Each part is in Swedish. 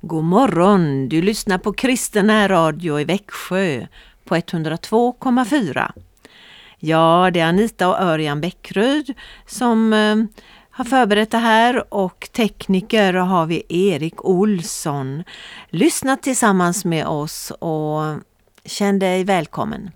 God morgon! Du lyssnar på Kristen radio i Växjö på 102,4. Ja, det är Anita och Örjan Bäckryd som eh, har förberett det här och tekniker har vi Erik Olsson. Lyssna tillsammans med oss och känn dig välkommen.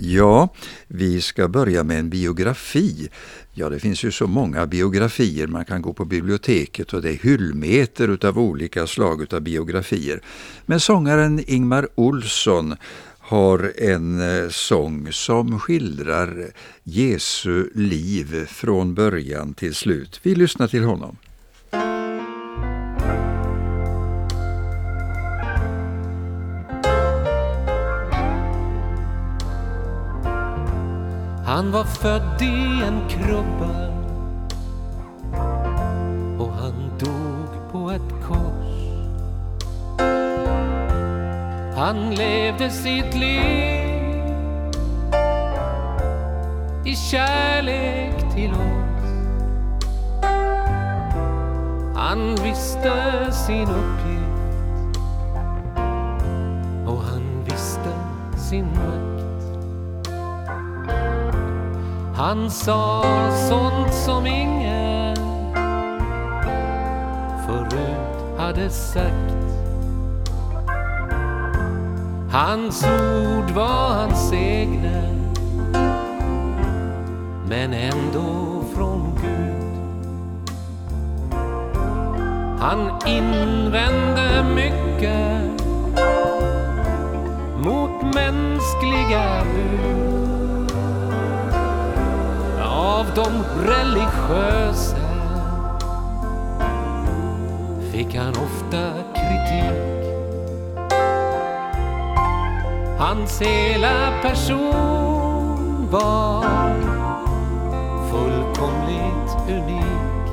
Ja, vi ska börja med en biografi. Ja, det finns ju så många biografier. Man kan gå på biblioteket och det är hyllmeter utav olika slag utav biografier. Men sångaren Ingmar Olsson har en eh, sång som skildrar Jesu liv från början till slut. Vi lyssnar till honom. Han var född i en krubba och han dog på ett kors. Han levde sitt liv i kärlek till oss. Han visste sin uppgift Han sa sånt som ingen förut hade sagt. Hans ord var hans egna men ändå från Gud. Han invände mycket mot mänskliga bud de religiösa fick han ofta kritik. Hans hela person var fullkomligt unik.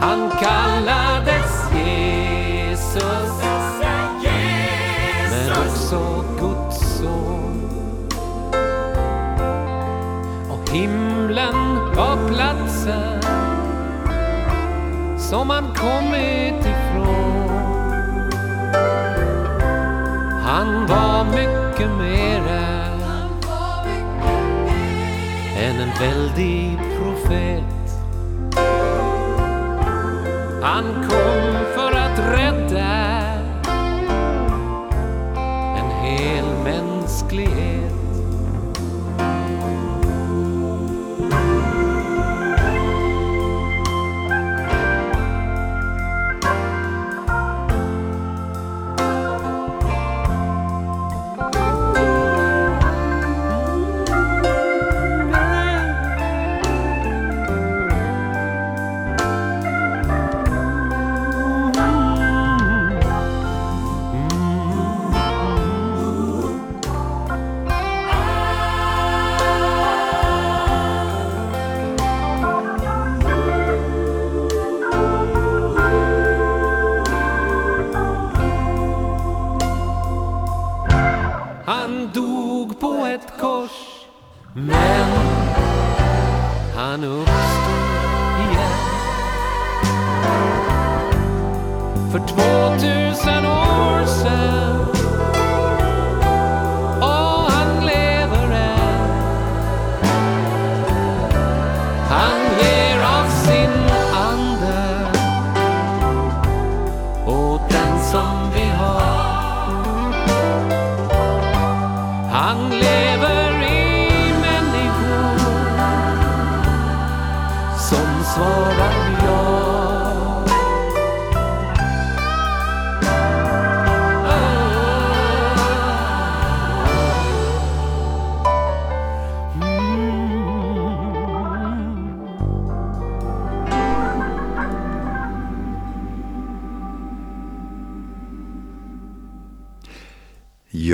Han kallades Jesus, men också Himlen var platsen som han kommit ifrån. Han var mycket mera än en väldig profet. Han kom för att rädda en hel mänsklighet. För två tusen år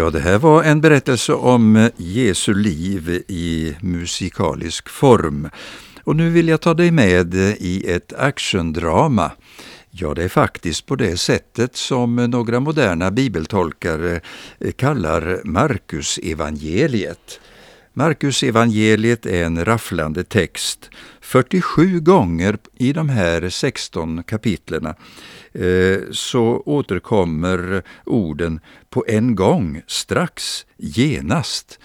Ja, det här var en berättelse om eh, Jesu liv i musikalisk form. Och nu vill jag ta dig med eh, i ett actiondrama. Ja, det är faktiskt på det sättet som eh, några moderna bibeltolkare kallar Markus evangeliet. Markus evangeliet är en rafflande text. 47 gånger i de här 16 kapitlerna eh, så återkommer orden på en gång, strax, genast.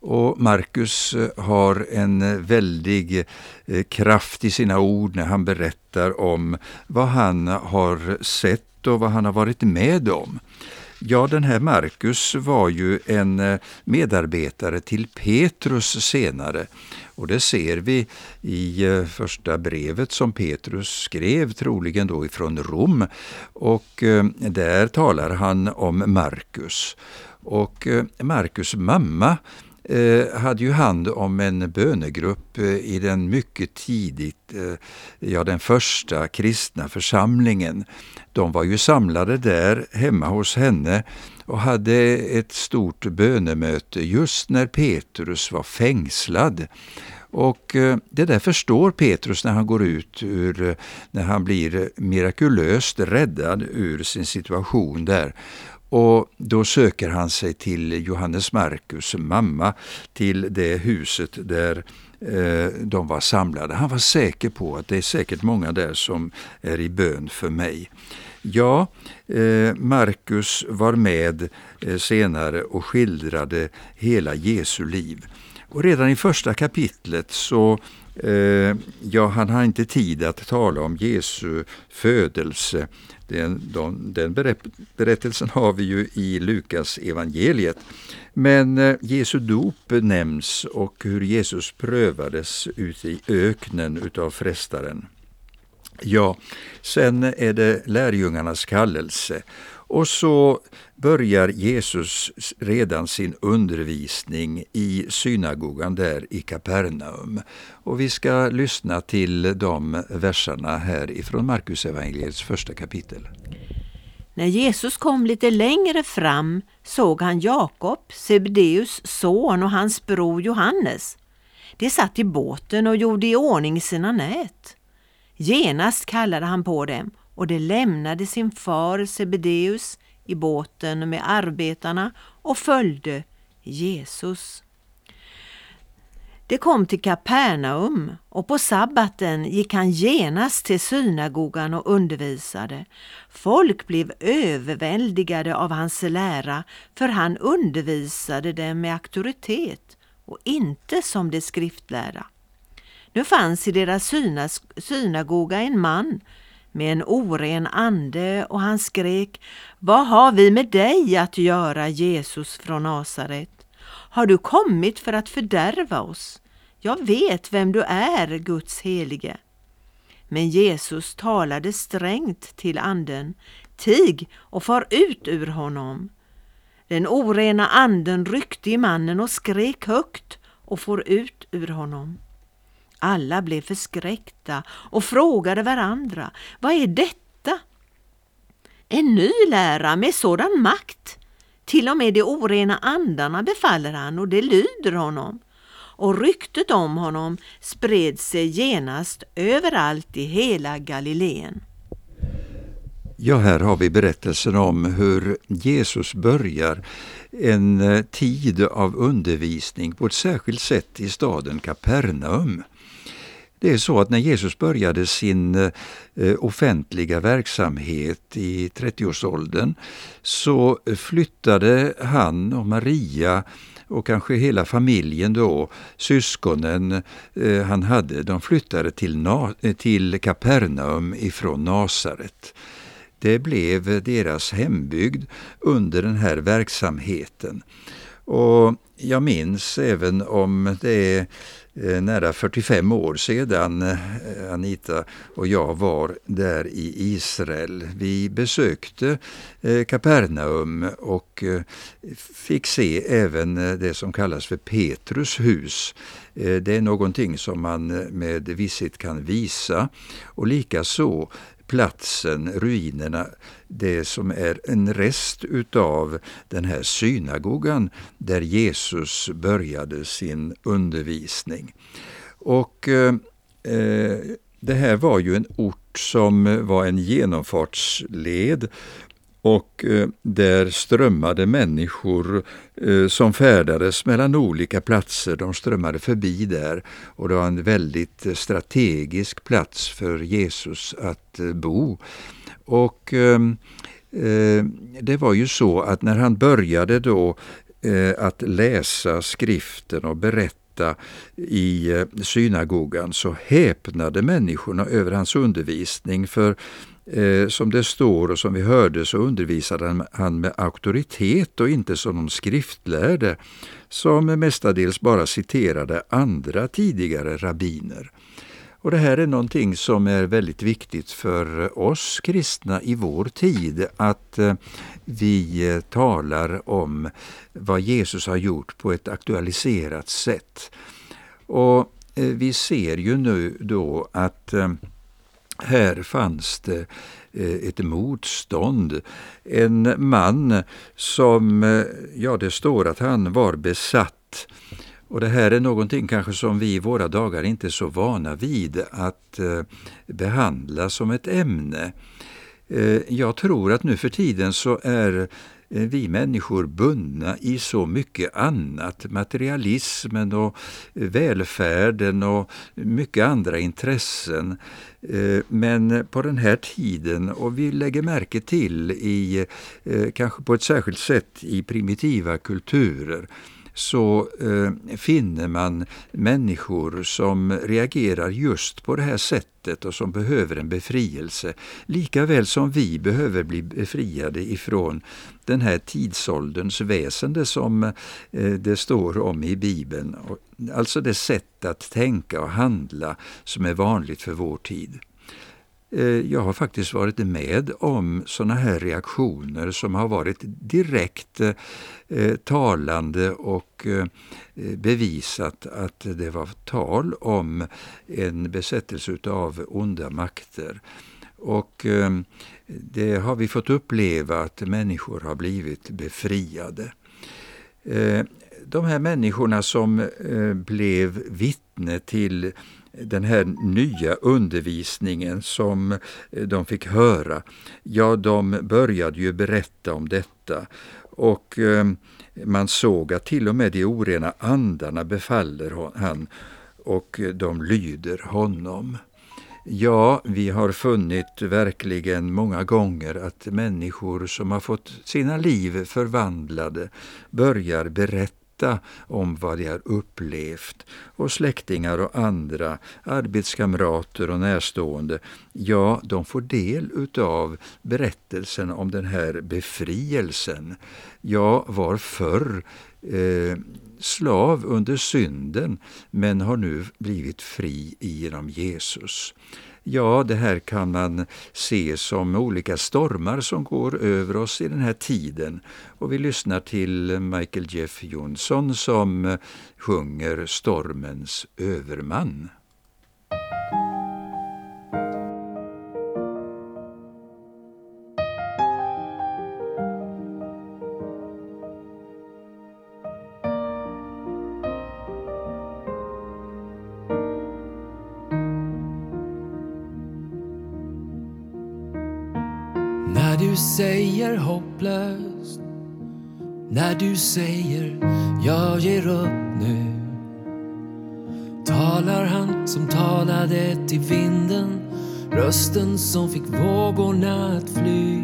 Och Markus eh, har en väldig eh, kraft i sina ord när han berättar om vad han har sett och vad han har varit med om. Ja, den här Markus var ju en eh, medarbetare till Petrus senare. Och det ser vi i eh, första brevet som Petrus skrev, troligen då ifrån Rom. Och eh, där talar han om Markus. Och Markus mamma Eh, hade ju hand om en bönegrupp eh, i den mycket tidigt, eh, ja den första kristna församlingen. De var ju samlade där hemma hos henne och hade ett stort bönemöte just när Petrus var fängslad. Och det där förstår Petrus när han går ut ur, när han blir mirakulöst räddad ur sin situation där. Och då söker han sig till Johannes Markus mamma, till det huset där eh, de var samlade. Han var säker på att det är säkert många där som är i bön för mig. Ja, eh, Markus var med eh, senare och skildrade hela Jesu liv. Och redan i första kapitlet så eh, ja, han har inte tid att tala om Jesu födelse. Den, de, den berättelsen har vi ju i Lukas evangeliet. Men eh, Jesu dop nämns och hur Jesus prövades ute i öknen utav frestaren. Ja, sen är det lärjungarnas kallelse och så börjar Jesus redan sin undervisning i synagogan där i Kapernaum. Och vi ska lyssna till de verserna här ifrån Markus evangeliets första kapitel. När Jesus kom lite längre fram såg han Jakob, Sebedeus son och hans bror Johannes. De satt i båten och gjorde i ordning sina nät. Genast kallade han på dem och de lämnade sin far Sebedeus i båten med arbetarna och följde Jesus. De kom till Kapernaum och på sabbaten gick han genast till synagogan och undervisade. Folk blev överväldigade av hans lära för han undervisade dem med auktoritet och inte som de skriftlärda. Nu fanns i deras synagoga en man med en oren ande och han skrek Vad har vi med dig att göra, Jesus från Nasaret? Har du kommit för att fördärva oss? Jag vet vem du är, Guds helige. Men Jesus talade strängt till anden Tig och far ut ur honom. Den orena anden ryckte i mannen och skrek högt och for ut ur honom. Alla blev förskräckta och frågade varandra, vad är detta? En ny lära med sådan makt. Till och med de orena andarna befaller han och det lyder honom. Och ryktet om honom spred sig genast överallt i hela Galileen. Ja, här har vi berättelsen om hur Jesus börjar en eh, tid av undervisning på ett särskilt sätt i staden Kapernaum. Det är så att när Jesus började sin eh, offentliga verksamhet i 30-årsåldern så flyttade han och Maria och kanske hela familjen då, syskonen eh, han hade, de flyttade till, Na till Kapernaum ifrån Nasaret. Det blev deras hembygd under den här verksamheten. Och jag minns även om det är Eh, nära 45 år sedan eh, Anita och jag var där i Israel. Vi besökte eh, Kapernaum och fick se även det som kallas för Petrus hus. Det är någonting som man med visshet kan visa och likaså platsen, ruinerna, det som är en rest utav den här synagogan där Jesus började sin undervisning. Och eh, eh det här var ju en ort som var en genomfartsled och eh, där strömmade människor eh, som färdades mellan olika platser. De strömmade förbi där och det var en väldigt strategisk plats för Jesus att eh, bo. Och ehm, eh, det var ju så att när han började då eh, att läsa skriften och berätta i eh, synagogan så häpnade människorna över hans undervisning för Eh, som det står och som vi hörde så undervisade han med auktoritet och inte som någon skriftlärde som mestadels bara citerade andra tidigare rabbiner. Och Det här är någonting som är väldigt viktigt för oss kristna i vår tid, att eh, vi eh, talar om vad Jesus har gjort på ett aktualiserat sätt. Och vi ser ju nu då att här fanns det eh, ett motstånd. En man som, eh, ja det står att han var besatt. Och det här är någonting kanske som vi i våra dagar inte är så vana vid att eh, behandla som ett ämne. Jag tror att nu för tiden så är Eh, vi människor bundna i så mycket annat, materialismen och eh, välfärden och mycket andra intressen. Eh, men på den här tiden, och vi lägger märke till i, kanske på ett särskilt sätt i primitiva kulturer, så eh, finner man människor som reagerar just på det här sättet och som behöver en befrielse. Lika väl som vi behöver bli befriade ifrån den här tidsålderns väsende som eh, det står om i Bibeln. Alltså det sätt att tänka och handla som är vanligt för vår tid. Eh, jag har faktiskt varit med om sådana här reaktioner som har varit direkt eh, eh, talande och bevisat att det var tal om en besättelse av onda makter. Och det har vi fått uppleva att människor har blivit befriade. De här människorna som blev vittne till den här nya undervisningen som eh, de fick höra, ja, de började ju berätta om detta. Och eh, man såg att till och med de orena andarna befaller han och de lyder honom. Ja, vi har funnit verkligen många gånger att människor som har fått sina liv förvandlade börjar berätta berätta om vad de har upplevt och släktingar och andra, arbetskamrater och närstående, ja, de får del utav berättelsen om den här befrielsen. Jag var förr eh, slav under synden men har nu blivit fri genom Jesus. Ja, det här kan man se som olika stormar som går över oss i den här tiden. Och vi lyssnar till Michael Jeff Johnson som sjunger Stormens överman. Du säger jag ger upp nu. Talar han som talade till vinden rösten som fick vågorna att fly.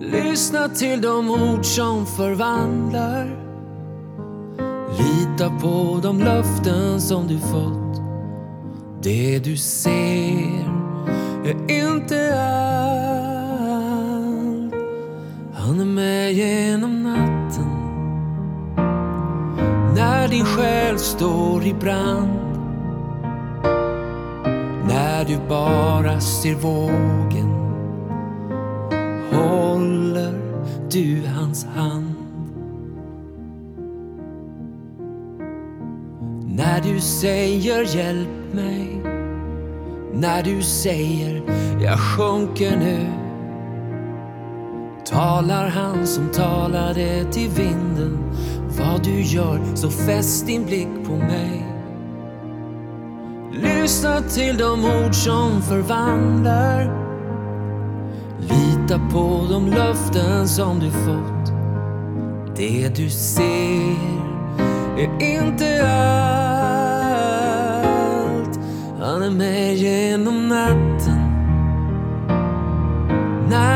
Lyssna till de ord som förvandlar. Lita på de löften som du fått. Det du ser är inte allt. Mig genom natten när din själ står i brand. När du bara ser vågen håller du hans hand. När du säger hjälp mig, när du säger jag sjunker nu talar han som talade till vinden. Vad du gör, så fäst din blick på mig. Lyssna till de ord som förvandlar. Lita på de löften som du fått. Det du ser är inte allt. Han är med genom natten.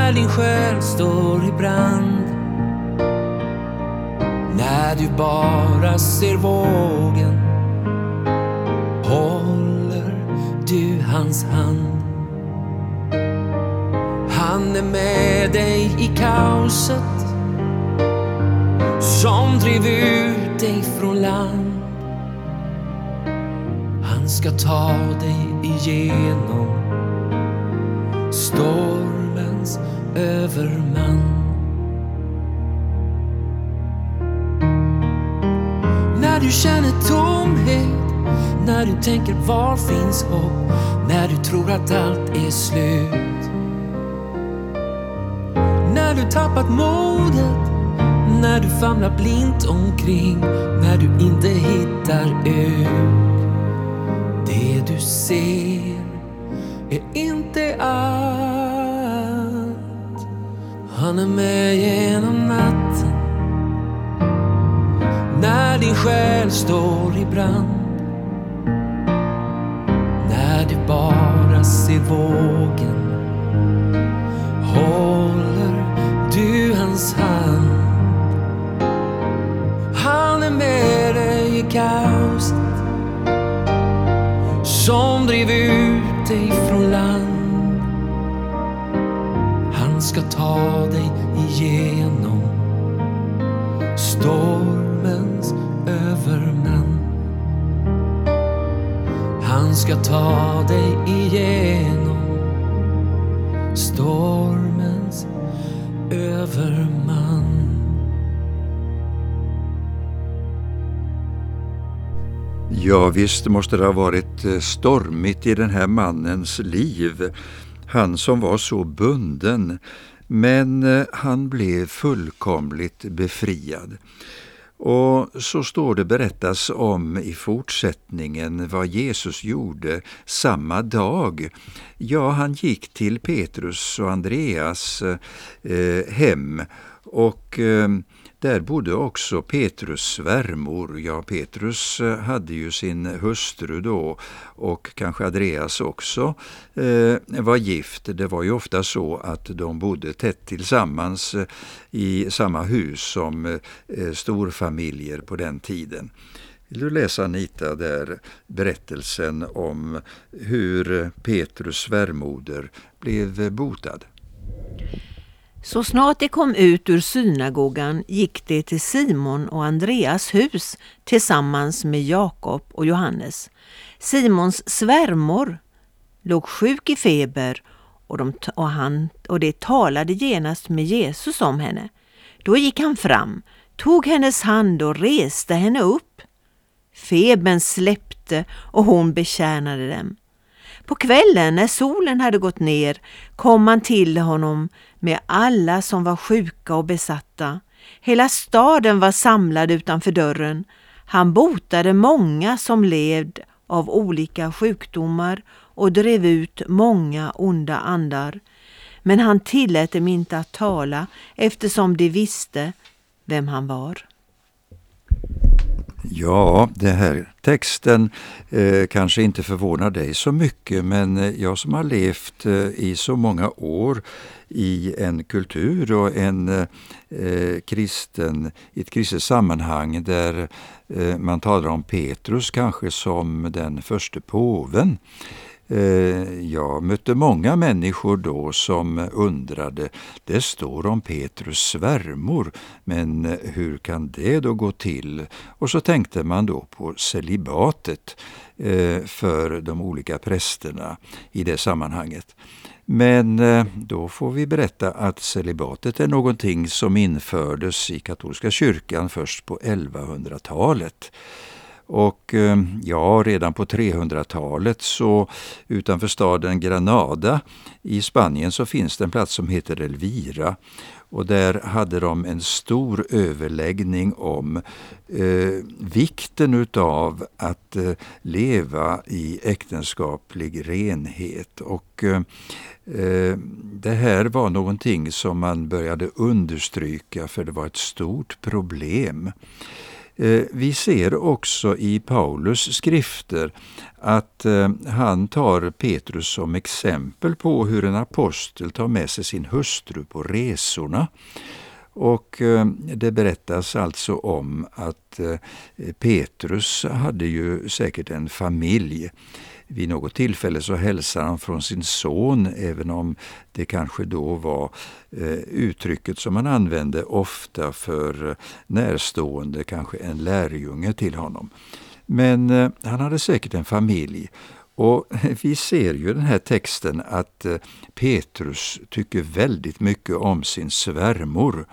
När din själ står i brand. När du bara ser vågen håller du hans hand. Han är med dig i kaoset som drev ut dig från land. Han ska ta dig igenom stormens överman. När du känner tomhet, när du tänker var finns hopp, när du tror att allt är slut. När du tappat modet, när du famlar blint omkring, när du inte hittar ut. Det du ser är inte allt. Han är med genom natten. När din själ står i brand. När du bara ser vågen. Håller du hans hand. Han är med dig i kaoset som driver ta dig igenom stormens överman. Han ska ta dig igenom stormens överman. Ja, visst måste det ha varit eh, stormigt i den här mannens liv. Han som var så bunden. Men eh, han blev fullkomligt befriad. Och så står det berättas om i fortsättningen vad Jesus gjorde samma dag. Ja, han gick till Petrus och Andreas eh, hem och eh, där bodde också Petrus svärmor. Ja, Petrus eh, hade ju sin hustru då och kanske Andreas också eh, var gift. Det var ju ofta så att de bodde tätt tillsammans eh, i samma hus som eh, eh, storfamiljer på den tiden. Vill du läsa Anita där berättelsen om hur Petrus svärmoder blev botad? Så snart de kom ut ur synagogan gick de till Simon och Andreas hus tillsammans med Jakob och Johannes. Simons svärmor låg sjuk i feber och, de, och, han, och de talade genast med Jesus om henne. Då gick han fram, tog hennes hand och reste henne upp. Febern släppte och hon betjänade dem. På kvällen när solen hade gått ner kom han till honom med alla som var sjuka och besatta. Hela staden var samlad utanför dörren. Han botade många som led av olika sjukdomar och drev ut många onda andar. Men han tillät dem inte att tala eftersom de visste vem han var. Ja, den här texten eh, kanske inte förvånar dig så mycket men eh, jag som har levt eh, i så många år i en kultur och en eh, eh, kristen, i ett kristet sammanhang där eh, man talar om Petrus kanske som den första påven. Eh, jag mötte många människor då som undrade, det står om Petrus svärmor, men hur kan det då gå till? Och så tänkte man då på celibatet eh, för de olika prästerna i det sammanhanget. Men eh, då får vi berätta att celibatet är någonting som infördes i katolska kyrkan först på 1100-talet. Och eh, ja, redan på 300-talet så utanför staden Granada i Spanien så finns det en plats som heter Elvira. Och där hade de en stor överläggning om eh, vikten utav att eh, leva i äktenskaplig renhet. Och eh, eh, Det här var någonting som man började understryka för det var ett stort problem. Eh, vi ser också i Paulus skrifter att eh, han tar Petrus som exempel på hur en apostel tar med sig sin hustru på resorna. Och eh, det berättas alltså om att Petrus hade ju säkert en familj. Vid något tillfälle så hälsar han från sin son, även om det kanske då var eh, uttrycket som han använde ofta för eh, närstående, kanske en lärjunge till honom. Men eh, han hade säkert en familj och vi ser ju i den här texten att Petrus tycker väldigt mycket om sin svärmor.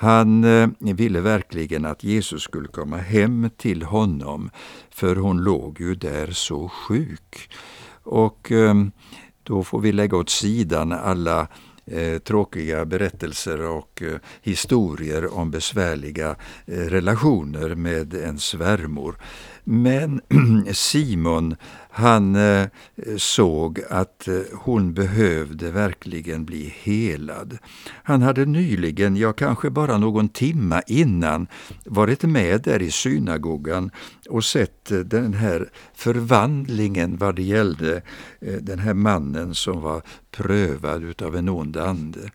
Han eh, ville verkligen att Jesus skulle komma hem till honom, för hon låg ju där så sjuk. Och eh, då får vi lägga åt sidan alla eh, tråkiga berättelser och eh, historier om besvärliga eh, relationer med en svärmor. Men Simon, han eh, såg att eh, hon behövde verkligen bli helad. Han hade nyligen, ja kanske bara någon timma innan, varit med där i synagogan och sett eh, den här förvandlingen vad det gällde eh, den här mannen som var prövad utav en ond ande.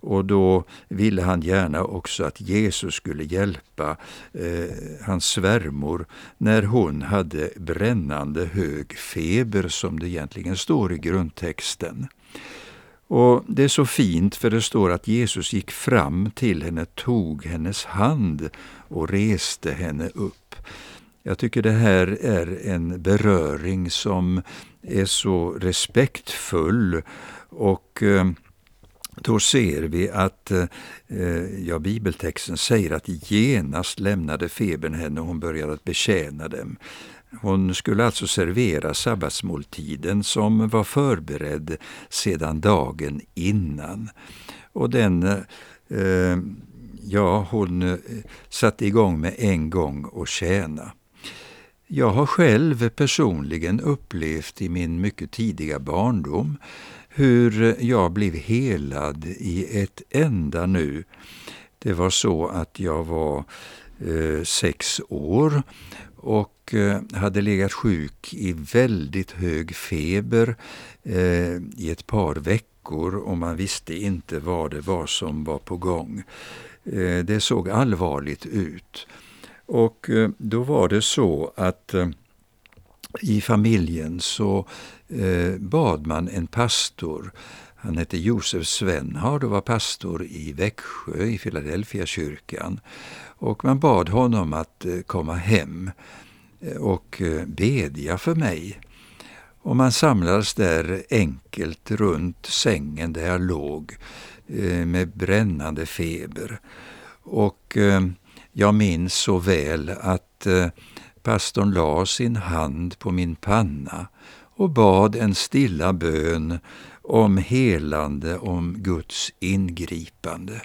Och då ville han gärna också att Jesus skulle hjälpa eh, hans svärmor när hon hade brännande hög feber som det egentligen står i grundtexten. Och Det är så fint för det står att Jesus gick fram till henne, tog hennes hand och reste henne upp. Jag tycker det här är en beröring som är så respektfull och eh, då ser vi att eh, ja, bibeltexten säger att genast lämnade febern henne och hon började att betjäna dem. Hon skulle alltså servera sabbatsmåltiden som var förberedd sedan dagen innan. Och den, eh, ja, hon eh, satte igång med en gång och tjäna. Jag har själv personligen upplevt i min mycket tidiga barndom hur jag blev helad i ett enda nu. Det var så att jag var eh, sex år och och eh, hade legat sjuk i väldigt hög feber eh, i ett par veckor och man visste inte vad det var som var på gång. Eh, det såg allvarligt ut. Och eh, då var det så att eh, i familjen så eh, bad man en pastor, han hette Josef Svenhard och var pastor i Växjö i Philadelphia kyrkan. Och man bad honom att eh, komma hem och eh, bedja för mig. Och man samlades där enkelt runt sängen där jag låg eh, med brännande feber. Och eh, jag minns så väl att Pastorn la sin hand på min panna och bad en stilla bön om helande, om Guds ingripande.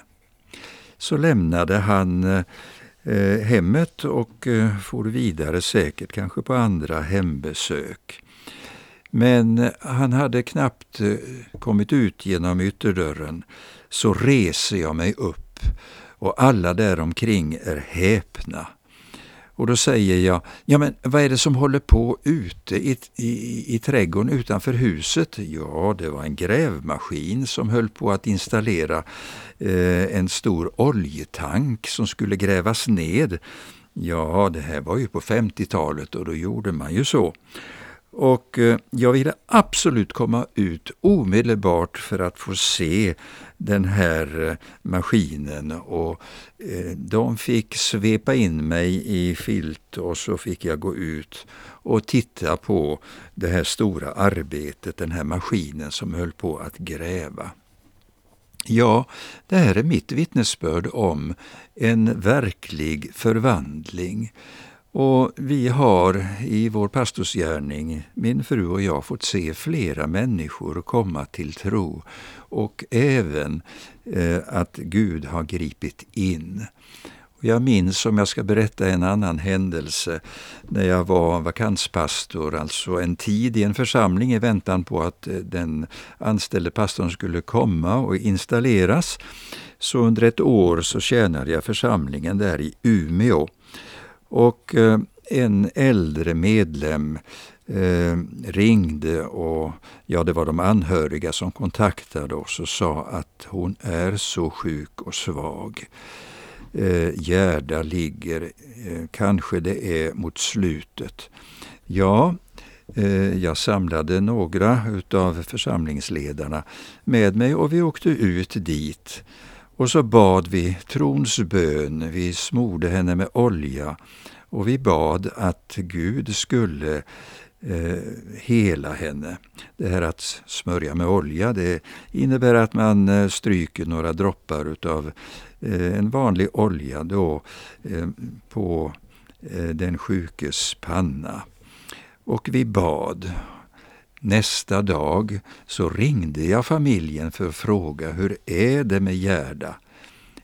Så lämnade han eh, hemmet och eh, for vidare säkert kanske på andra hembesök. Men han hade knappt eh, kommit ut genom ytterdörren så reser jag mig upp och alla däromkring är häpna. Och då säger jag, ja men vad är det som håller på ute i, i, i trädgården utanför huset? Ja, det var en grävmaskin som höll på att installera eh, en stor oljetank som skulle grävas ned. Ja, det här var ju på 50-talet och då gjorde man ju så. Och eh, jag ville absolut komma ut omedelbart för att få se den här eh, maskinen och eh, de fick svepa in mig i filt och så fick jag gå ut och titta på det här stora arbetet, den här maskinen som höll på att gräva. Ja, det här är mitt vittnesbörd om en verklig förvandling och vi har i vår pastorsgärning, min fru och jag, fått se flera människor komma till tro och även eh, att Gud har gripit in. Jag minns, om jag ska berätta en annan händelse, när jag var vakanspastor, alltså en tid i en församling i väntan på att eh, den anställde pastorn skulle komma och installeras. Så under ett år så tjänade jag församlingen där i Umeå. Och eh, en äldre medlem eh, ringde och ja, det var de anhöriga som kontaktade oss och sa att hon är så sjuk och svag. Eh, Gerda ligger, eh, kanske det är mot slutet. Ja, eh, jag samlade några utav församlingsledarna med mig och vi åkte ut dit. Och så bad vi trons bön, vi smorde henne med olja och vi bad att Gud skulle eh, hela henne. Det här att smörja med olja, det innebär att man eh, stryker några droppar utav eh, en vanlig olja då eh, på eh, den sjukes panna. Och vi bad. Nästa dag så ringde jag familjen för att fråga hur är det med Gerda?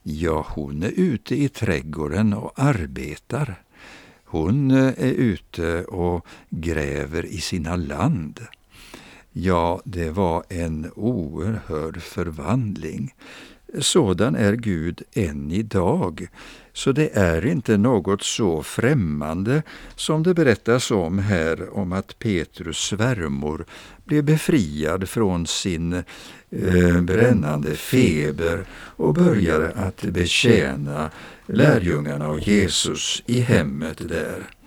Ja, hon är ute i trädgården och arbetar. Hon eh, är ute och gräver i sina land. Ja, det var en oerhörd förvandling. Sådan är Gud än idag. Så det är inte något så främmande som det berättas om här om att Petrus svärmor blev befriad från sin eh, brännande feber och började att betjäna lärjungarna och Jesus i hemmet där.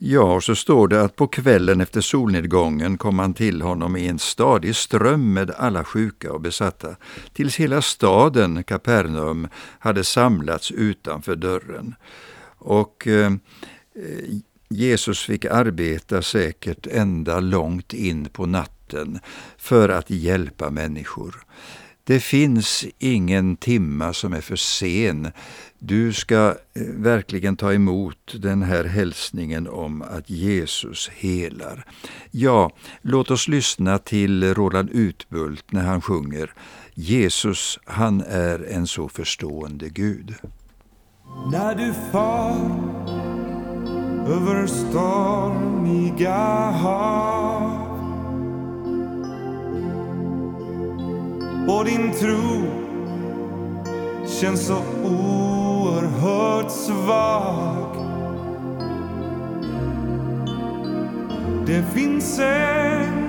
Ja, så står det att på kvällen efter solnedgången kom han till honom i en stadig ström med alla sjuka och besatta, tills hela staden Kapernaum hade samlats utanför dörren. Och eh, Jesus fick arbeta säkert ända långt in på natten för att hjälpa människor. Det finns ingen timma som är för sen. Du ska eh, verkligen ta emot den här hälsningen om att Jesus helar. Ja, låt oss lyssna till Roland Utbult när han sjunger Jesus, han är en så förstående Gud. När du far över stormiga hav och din tro känns så oerhört svag. Det finns en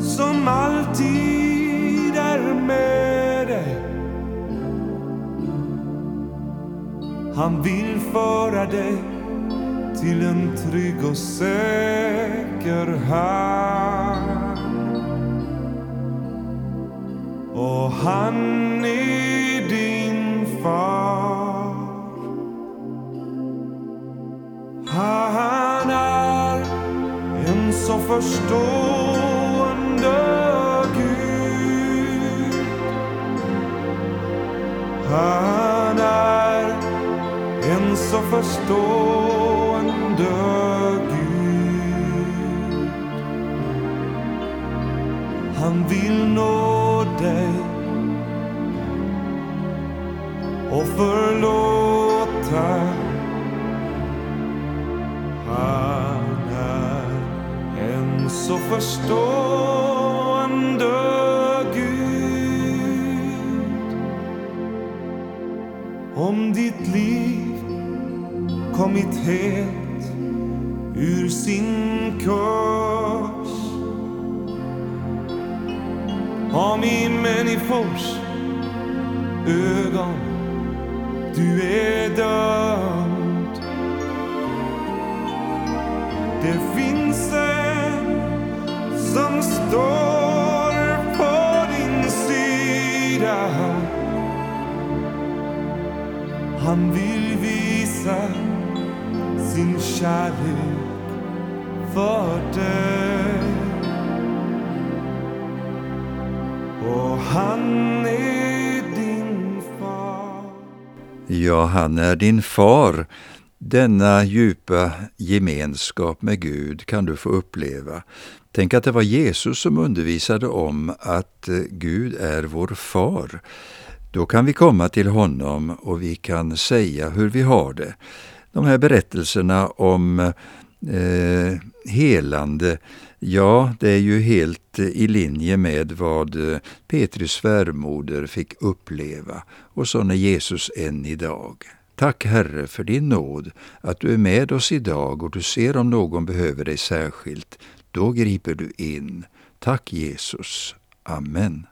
som alltid är med dig. Han vill föra dig till en trygg och säker hamn. Och han är din far. Han är en så förstående Gud. Han är en så förstående Gud. Han vill nå dig och förlåta. Han är en så förstående Gud. Om ditt liv kommit helt ur sin kurs i människors ögon du är dömd. Det finns en som står på din sida. Han vill visa sin kärlek för dig. Och han är din far. Ja, han är din far. Denna djupa gemenskap med Gud kan du få uppleva. Tänk att det var Jesus som undervisade om att eh, Gud är vår far. Då kan vi komma till honom och vi kan säga hur vi har det. De här berättelserna om eh, helande, ja, det är ju helt eh, i linje med vad eh, Petrus svärmoder fick uppleva och så är Jesus än idag. Tack Herre för din nåd, att du är med oss idag och du ser om någon behöver dig särskilt. Då griper du in. Tack Jesus. Amen.